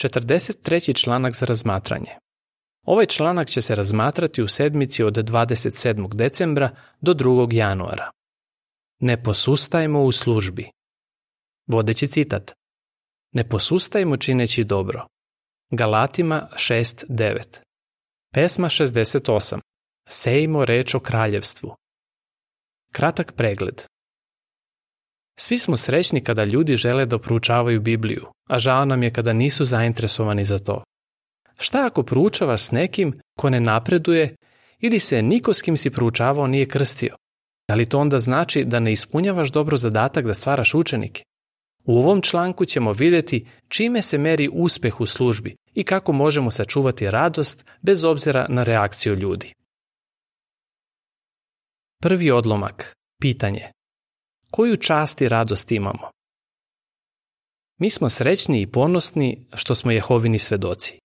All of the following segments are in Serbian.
43. članak za razmatranje. Ovaj članak će se razmatrati u sedmici od 27. decembra do 2. januara. Ne posustajmo u službi. Vodeći citat. Ne posustajmo čineći dobro. Galatima 6.9. Pesma 68. Sejmo reč o kraljevstvu. Kratak pregled. Svi smo srećni kada ljudi žele da proučavaju Bibliju, a žao nam je kada nisu zainteresovani za to. Šta ako proučavaš s nekim ko ne napreduje ili se niko s kim si proučavao nije krstio? Da li to onda znači da ne ispunjavaš dobro zadatak da stvaraš učenike? U ovom članku ćemo videti čime se meri uspeh u službi i kako možemo sačuvati radost bez obzira na reakciju ljudi. Prvi odlomak. Pitanje koju čast i radost imamo. Mi smo srećni i ponosni što smo Jehovini svedoci.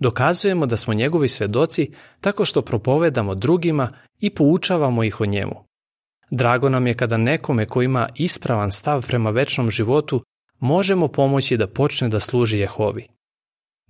Dokazujemo da smo njegovi svedoci tako što propovedamo drugima i poučavamo ih o njemu. Drago nam je kada nekome ko ima ispravan stav prema večnom životu možemo pomoći da počne da služi Jehovi.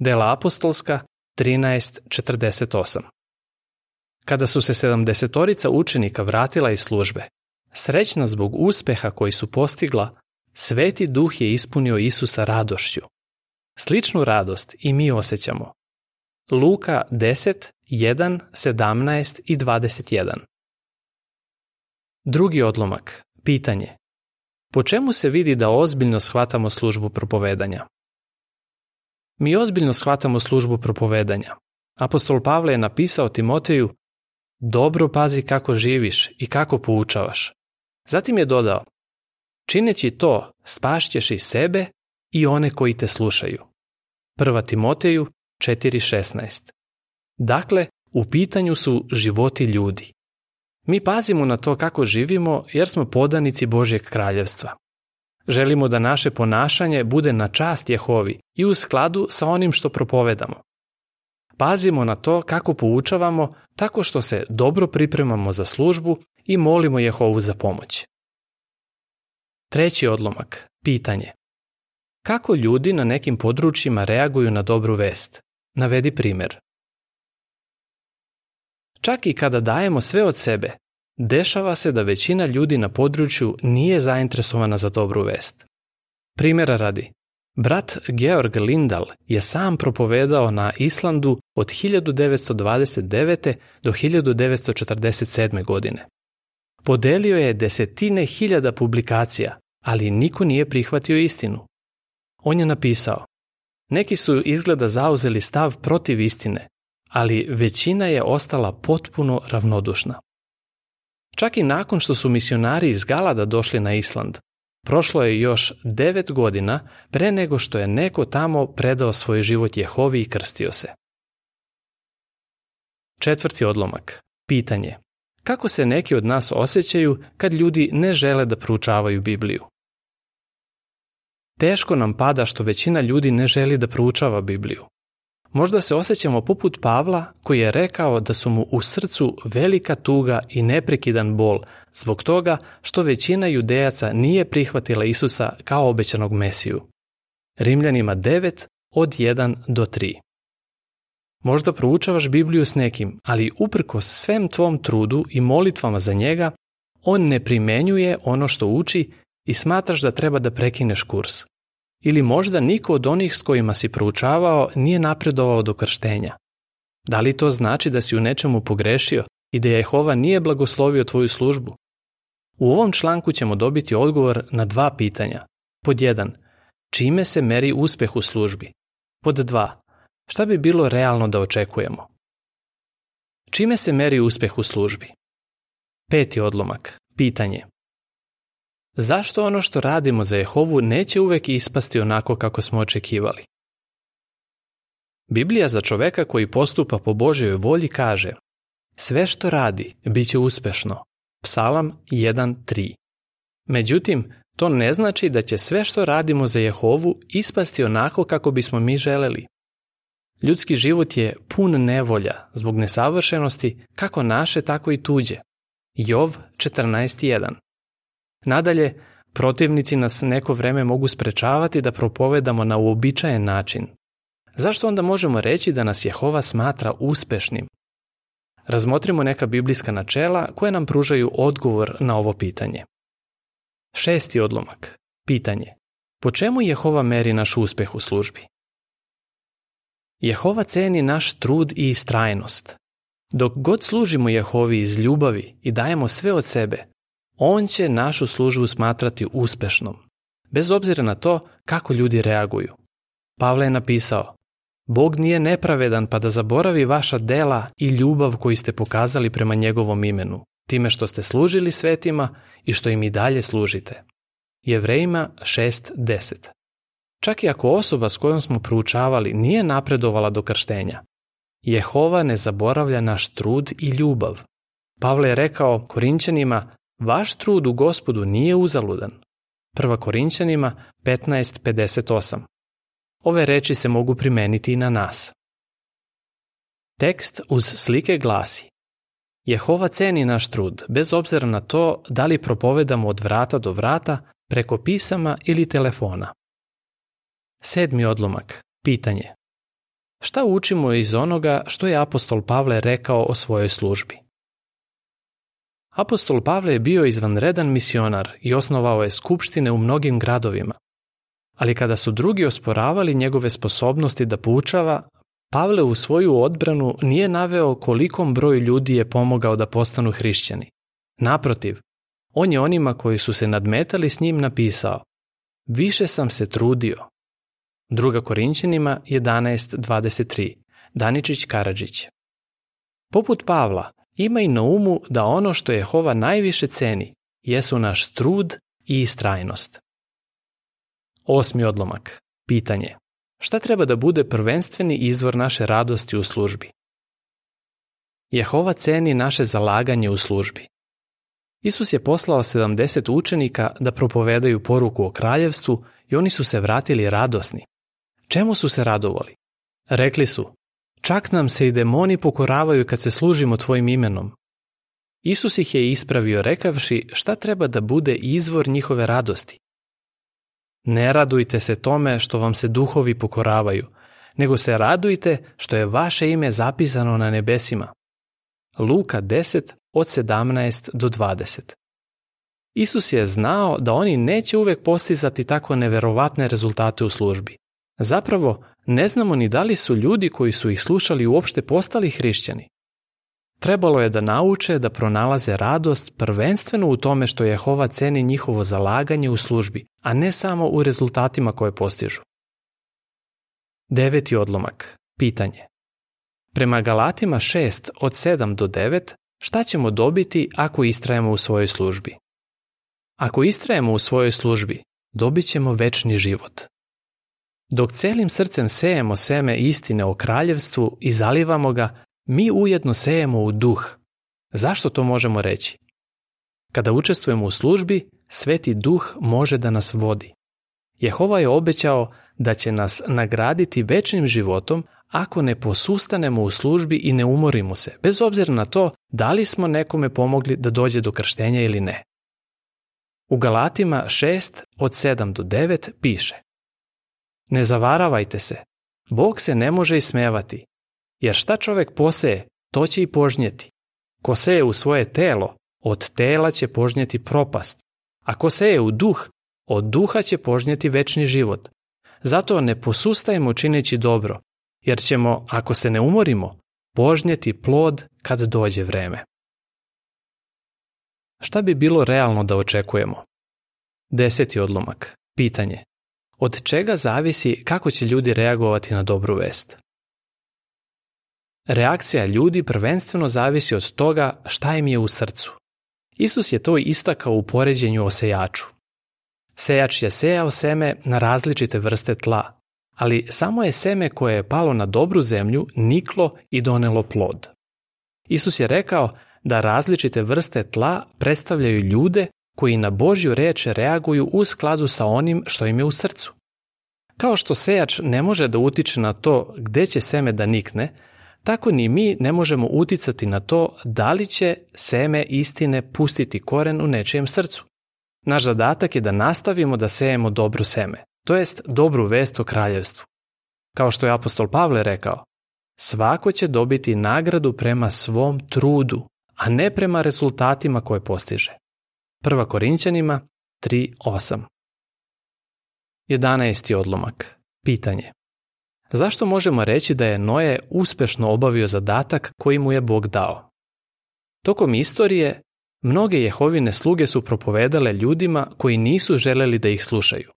Dela apostolska 13.48 Kada su se sedamdesetorica učenika vratila iz službe, Srećna zbog uspeha koji su postigla, Sveti Duh je ispunio Isusa radošću. Sličnu radost i mi osjećamo. Luka 10, 1, 17 i 21 Drugi odlomak, pitanje. Po čemu se vidi da ozbiljno shvatamo službu propovedanja? Mi ozbiljno shvatamo službu propovedanja. Apostol Pavle je napisao Timoteju Dobro pazi kako živiš i kako poučavaš. Zatim je dodao, čineći to spašćeš i sebe i one koji te slušaju. 1. Timoteju 4.16 Dakle, u pitanju su životi ljudi. Mi pazimo na to kako živimo jer smo podanici Božjeg kraljevstva. Želimo da naše ponašanje bude na čast Jehovi i u skladu sa onim što propovedamo. Pazimo na to kako poučavamo tako što se dobro pripremamo za službu i molimo Jehovu za pomoć. Treći odlomak, pitanje. Kako ljudi na nekim područjima reaguju na dobru vest? Navedi primer. Čak i kada dajemo sve od sebe, dešava se da većina ljudi na području nije zainteresovana za dobru vest. Primera radi, Brat Georg Lindal je sam propovedao na Islandu od 1929. do 1947. godine. Podelio je desetine hiljada publikacija, ali niko nije prihvatio istinu. On je napisao, neki su izgleda zauzeli stav protiv istine, ali većina je ostala potpuno ravnodušna. Čak i nakon što su misionari iz Galada došli na Island, Prošlo je još devet godina pre nego što je neko tamo predao svoj život Jehovi i krstio se. Četvrti odlomak. Pitanje. Kako se neki od nas osjećaju kad ljudi ne žele da proučavaju Bibliju? Teško nam pada što većina ljudi ne želi da proučava Bibliju. Možda se osjećamo poput Pavla koji je rekao da su mu u srcu velika tuga i neprekidan bol zbog toga što većina judejaca nije prihvatila Isusa kao obećanog Mesiju. Rimljanima 9 od 1 do 3 Možda proučavaš Bibliju s nekim, ali uprkos svem tvom trudu i molitvama za njega, on ne primenjuje ono što uči i smatraš da treba da prekineš kurs, Ili možda niko od onih s kojima si proučavao nije napredovao do krštenja. Da li to znači da si u nečemu pogrešio i da Jehova nije blagoslovio tvoju službu? U ovom članku ćemo dobiti odgovor na dva pitanja. Pod 1. Čime se meri uspeh u službi? Pod 2. Šta bi bilo realno da očekujemo? Čime se meri uspeh u službi? Peti odlomak. Pitanje. Zašto ono što radimo za Jehovu neće uvek ispasti onako kako smo očekivali? Biblija za čoveka koji postupa po Božjoj volji kaže Sve što radi, bit će uspešno. Psalam 1.3 Međutim, to ne znači da će sve što radimo za Jehovu ispasti onako kako bismo mi želeli. Ljudski život je pun nevolja zbog nesavršenosti kako naše, tako i tuđe. Jov 14.1 Nadalje, protivnici nas neko vreme mogu sprečavati da propovedamo na uobičajen način. Zašto onda možemo reći da nas Jehova smatra uspešnim? Razmotrimo neka biblijska načela koje nam pružaju odgovor na ovo pitanje. Šesti odlomak. Pitanje. Po čemu Jehova meri naš uspeh u službi? Jehova ceni naš trud i istrajnost. Dok god služimo Jehovi iz ljubavi i dajemo sve od sebe, on će našu službu smatrati uspešnom, bez obzira na to kako ljudi reaguju. Pavle je napisao, Bog nije nepravedan pa da zaboravi vaša dela i ljubav koju ste pokazali prema njegovom imenu, time što ste služili svetima i što im i dalje služite. Jevrejima 6.10 Čak i ako osoba s kojom smo proučavali nije napredovala do krštenja, Jehova ne zaboravlja naš trud i ljubav. Pavle je rekao Korinćanima Vaš trud u gospodu nije uzaludan. 1. Korinćanima 15.58 Ove reči se mogu primeniti i na nas. Tekst uz slike glasi Jehova ceni naš trud, bez obzira na to da li propovedamo od vrata do vrata, preko pisama ili telefona. Sedmi odlomak. Pitanje. Šta učimo iz onoga što je apostol Pavle rekao o svojoj službi? Apostol Pavle je bio izvanredan misionar i osnovao je skupštine u mnogim gradovima. Ali kada su drugi osporavali njegove sposobnosti da poučava, Pavle u svoju odbranu nije naveo kolikom broju ljudi je pomogao da postanu hrišćani. Naprotiv, on je onima koji su se nadmetali s njim napisao Više sam se trudio. Druga Korinćanima 11.23 Daničić Karadžić Poput Pavla, imaj na umu da ono što Jehova najviše ceni jesu naš trud i istrajnost. Osmi odlomak. Pitanje. Šta treba da bude prvenstveni izvor naše radosti u službi? Jehova ceni naše zalaganje u službi. Isus je poslao 70 učenika da propovedaju poruku o kraljevstvu i oni su se vratili radosni. Čemu su se radovali? Rekli su, Čak nam se i demoni pokoravaju kad se služimo tvojim imenom. Isus ih je ispravio rekavši šta treba da bude izvor njihove radosti. Ne radujte se tome što vam se duhovi pokoravaju, nego se radujte što je vaše ime zapisano na nebesima. Luka 10 od 17 do 20. Isus je znao da oni neće uvek postizati tako neverovatne rezultate u službi. Zapravo, ne znamo ni da li su ljudi koji su ih slušali uopšte postali hrišćani. Trebalo je da nauče da pronalaze radost prvenstveno u tome što Jehova ceni njihovo zalaganje u službi, a ne samo u rezultatima koje postižu. Deveti odlomak. Pitanje. Prema Galatima 6 od 7 do 9, šta ćemo dobiti ako istrajemo u svojoj službi? Ako istrajemo u svojoj službi, dobit ćemo večni život – Dok celim srcem sejemo seme istine o kraljevstvu i zalivamo ga, mi ujedno sejemo u duh. Zašto to možemo reći? Kada učestvujemo u službi, sveti duh može da nas vodi. Jehova je obećao da će nas nagraditi večnim životom ako ne posustanemo u službi i ne umorimo se, bez obzira na to da li smo nekome pomogli da dođe do krštenja ili ne. U Galatima 6 od 7 do 9 piše Ne zavaravajte se. Bog se ne može ismevati. Jer šta čovek poseje, to će i požnjeti. Ko seje u svoje telo, od tela će požnjeti propast. A ko seje u duh, od duha će požnjeti večni život. Zato ne posustajemo čineći dobro, jer ćemo, ako se ne umorimo, požnjeti plod kad dođe vreme. Šta bi bilo realno da očekujemo? Deseti odlomak. Pitanje od čega zavisi kako će ljudi reagovati na dobru vest. Reakcija ljudi prvenstveno zavisi od toga šta im je u srcu. Isus je to istakao u poređenju o sejaču. Sejač je sejao seme na različite vrste tla, ali samo je seme koje je palo na dobru zemlju niklo i donelo plod. Isus je rekao da različite vrste tla predstavljaju ljude koji na Božju reč reaguju u skladu sa onim što im je u srcu. Kao što sejač ne može da utiče na to gde će seme da nikne, tako ni mi ne možemo uticati na to da li će seme istine pustiti koren u nečijem srcu. Naš zadatak je da nastavimo da sejemo dobro seme, to jest dobru vest o kraljevstvu. Kao što je apostol Pavle rekao, svako će dobiti nagradu prema svom trudu, a ne prema rezultatima koje postiže. 1. Korinćanima 3.8 11. odlomak Pitanje Zašto možemo reći da je Noje uspešno obavio zadatak koji mu je Bog dao? Tokom istorije, mnoge Jehovine sluge su propovedale ljudima koji nisu želeli da ih slušaju.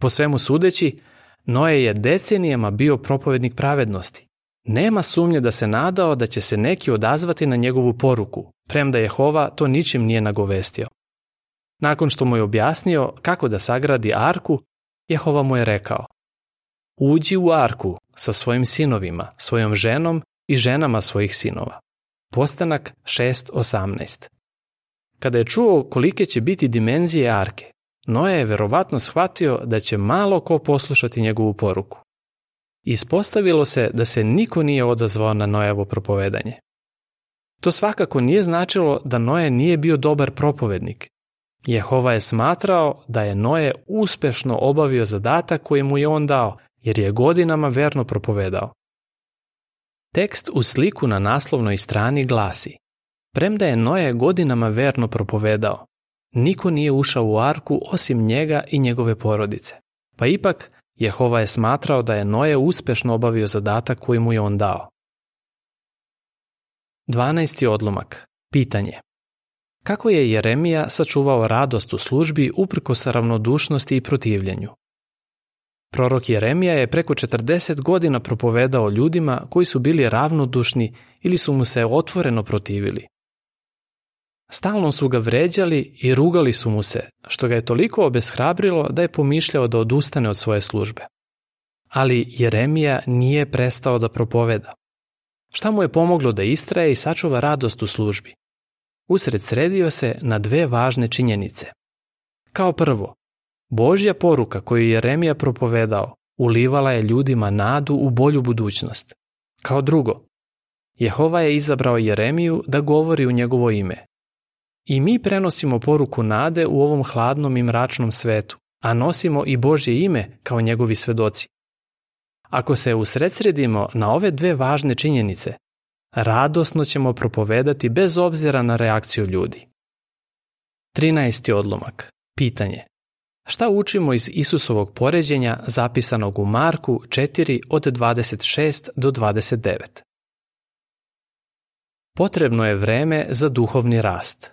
Po svemu sudeći, Noje je decenijama bio propovednik pravednosti. Nema sumnje da se nadao da će se neki odazvati na njegovu poruku, premda Jehova to ničim nije nagovestio. Nakon što mu je objasnio kako da sagradi arku, Jehova mu je rekao Uđi u arku sa svojim sinovima, svojom ženom i ženama svojih sinova. Postanak 6.18 Kada je čuo kolike će biti dimenzije arke, Noe je verovatno shvatio da će malo ko poslušati njegovu poruku. Ispostavilo se da se niko nije odazvao na Noevo propovedanje. To svakako nije značilo da Noe nije bio dobar propovednik, Jehova je smatrao da je Noje uspešno obavio zadatak koji mu je on dao, jer je godinama verno propovedao. Tekst u sliku na naslovnoj strani glasi Premda je Noje godinama verno propovedao, niko nije ušao u arku osim njega i njegove porodice. Pa ipak, Jehova je smatrao da je Noje uspešno obavio zadatak koji mu je on dao. 12. odlomak. Pitanje. Kako je Jeremija sačuvao radost u službi uprkos ravnodušnosti i protivljenju? Prorok Jeremija je preko 40 godina propovedao ljudima koji su bili ravnodušni ili su mu se otvoreno protivili. Stalno su ga vređali i rugali su mu se, što ga je toliko obeshrabrilo da je pomišljao da odustane od svoje službe. Ali Jeremija nije prestao da propoveda. Šta mu je pomoglo da istraje i sačuva radost u službi? usredsredio se na dve važne činjenice. Kao prvo, Božja poruka koju je Remija propovedao ulivala je ljudima nadu u bolju budućnost. Kao drugo, Jehova je izabrao Jeremiju da govori u njegovo ime. I mi prenosimo poruku nade u ovom hladnom i mračnom svetu, a nosimo i Božje ime kao njegovi svedoci. Ako se usredsredimo na ove dve važne činjenice, radosno ćemo propovedati bez obzira na reakciju ljudi. 13. odlomak. Pitanje. Šta učimo iz Isusovog poređenja zapisanog u Marku 4 od 26 do 29? Potrebno je vreme za duhovni rast.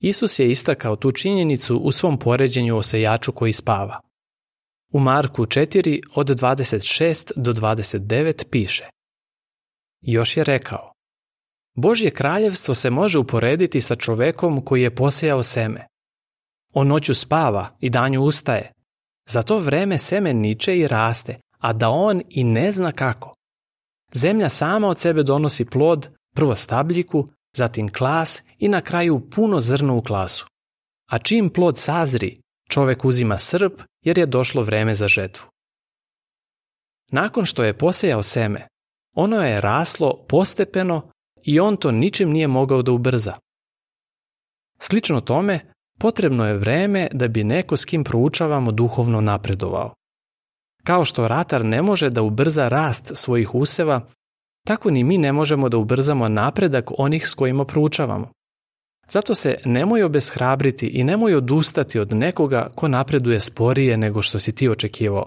Isus je istakao tu činjenicu u svom poređenju o sejaču koji spava. U Marku 4 od 26 do 29 piše Još je rekao, Božje kraljevstvo se može uporediti sa čovekom koji je posejao seme. On noću spava i danju ustaje. Za to vreme seme niče i raste, a da on i ne zna kako. Zemlja sama od sebe donosi plod, prvo stabljiku, zatim klas i na kraju puno zrno u klasu. A čim plod sazri, čovek uzima srp jer je došlo vreme za žetvu. Nakon što je posejao seme, Ono je raslo postepeno i on to ničim nije mogao da ubrza. Slično tome, potrebno je vreme da bi neko s kim proučavamo duhovno napredovao. Kao što ratar ne može da ubrza rast svojih useva, tako ni mi ne možemo da ubrzamo napredak onih s kojima proučavamo. Zato se nemoj obeshrabriti i nemoj odustati od nekoga ko napreduje sporije nego što si ti očekivao.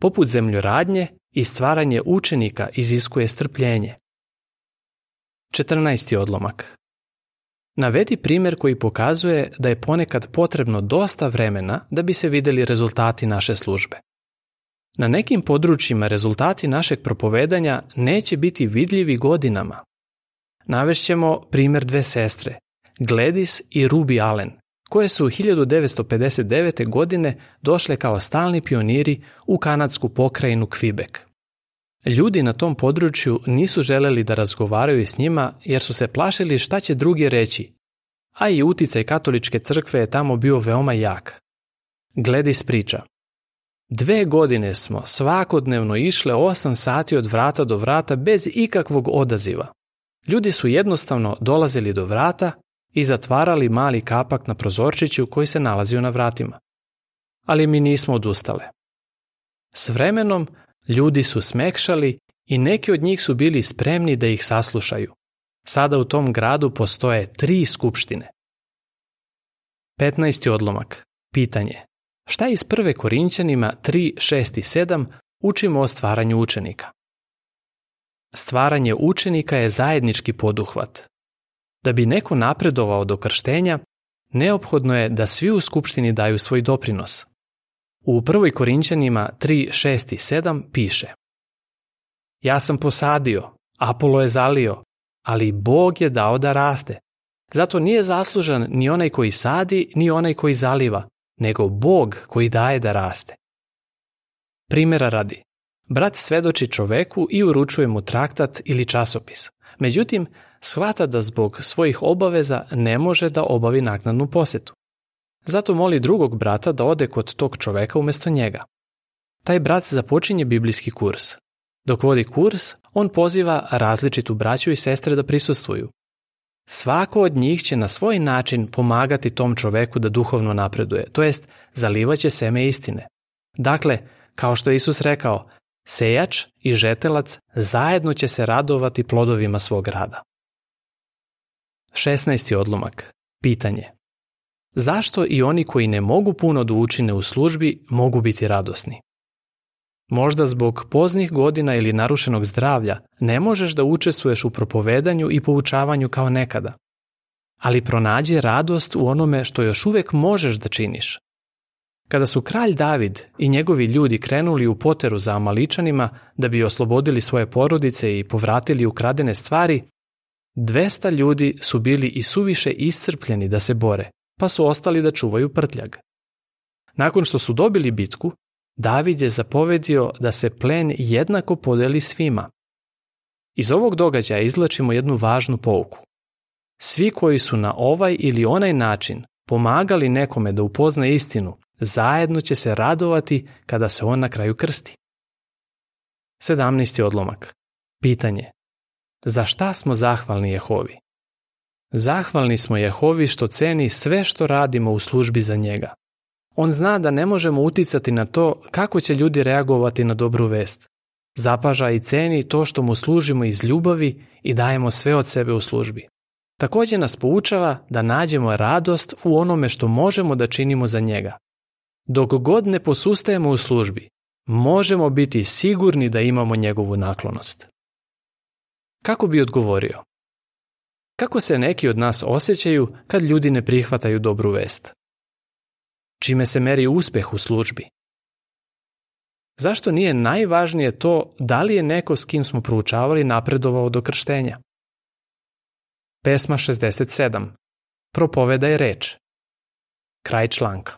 Poput zemljoradnje, i stvaranje učenika iziskuje strpljenje. 14. odlomak Navedi primer koji pokazuje da je ponekad potrebno dosta vremena da bi se videli rezultati naše službe. Na nekim područjima rezultati našeg propovedanja neće biti vidljivi godinama. Navešćemo primer dve sestre, Gledis i Ruby Allen, koje su 1959. godine došle kao stalni pioniri u kanadsku pokrajinu Kvibek. Ljudi na tom području nisu želeli da razgovaraju s njima jer su se plašili šta će drugi reći, a i uticaj katoličke crkve je tamo bio veoma jak. Gledis priča. Dve godine smo svakodnevno išle 8 sati od vrata do vrata bez ikakvog odaziva. Ljudi su jednostavno dolazili do vrata i zatvarali mali kapak na prozorčiću koji se nalazio na vratima. Ali mi nismo odustale. S vremenom ljudi su smekšali i neki od njih su bili spremni da ih saslušaju. Sada u tom gradu postoje tri skupštine. 15. odlomak. Pitanje. Šta iz prve Korinćanima 3, 6 i 7 učimo o stvaranju učenika? Stvaranje učenika je zajednički poduhvat, Da bi neko napredovao do krštenja, neophodno je da svi u skupštini daju svoj doprinos. U 1. Korinćanima 3, 6 i 7 piše Ja sam posadio, Apolo je zalio, ali Bog je dao da raste. Zato nije zaslužan ni onaj koji sadi, ni onaj koji zaliva, nego Bog koji daje da raste. Primera radi. Brat svedoči čoveku i uručuje mu traktat ili časopis. Međutim, shvata da zbog svojih obaveza ne može da obavi naknadnu posetu. Zato moli drugog brata da ode kod tog čoveka umesto njega. Taj brat započinje biblijski kurs. Dok vodi kurs, on poziva različitu braću i sestre da prisustvuju. Svako od njih će na svoj način pomagati tom čoveku da duhovno napreduje, to jest zalivaće seme istine. Dakle, kao što je Isus rekao, sejač i žetelac zajedno će se radovati plodovima svog rada. 16. odlomak. Pitanje. Zašto i oni koji ne mogu puno da učine u službi mogu biti radosni? Možda zbog poznih godina ili narušenog zdravlja ne možeš da učestvuješ u propovedanju i poučavanju kao nekada. Ali pronađi radost u onome što još uvek možeš da činiš. Kada su kralj David i njegovi ljudi krenuli u poteru za Amaličanima da bi oslobodili svoje porodice i povratili ukradene stvari, 200 ljudi su bili i suviše iscrpljeni da se bore, pa su ostali da čuvaju prtljag. Nakon što su dobili bitku, David je zapovedio da se plen jednako podeli svima. Iz ovog događaja izlačimo jednu važnu pouku. Svi koji su na ovaj ili onaj način pomagali nekome da upozna istinu, zajedno će se radovati kada se on na kraju krsti. 17. odlomak. Pitanje. Za šta smo zahvalni Jehovi? Zahvalni smo Jehovi što ceni sve što radimo u službi za njega. On zna da ne možemo uticati na to kako će ljudi reagovati na dobru vest. Zapaža i ceni to što mu služimo iz ljubavi i dajemo sve od sebe u službi. Takođe nas poučava da nađemo radost u onome što možemo da činimo za njega. Dok god ne posustajemo u službi, možemo biti sigurni da imamo njegovu naklonost kako bi odgovorio? Kako se neki od nas osjećaju kad ljudi ne prihvataju dobru vest? Čime se meri uspeh u službi? Zašto nije najvažnije to da li je neko s kim smo proučavali napredovao do krštenja? Pesma 67. Propovedaj reč. Kraj članka.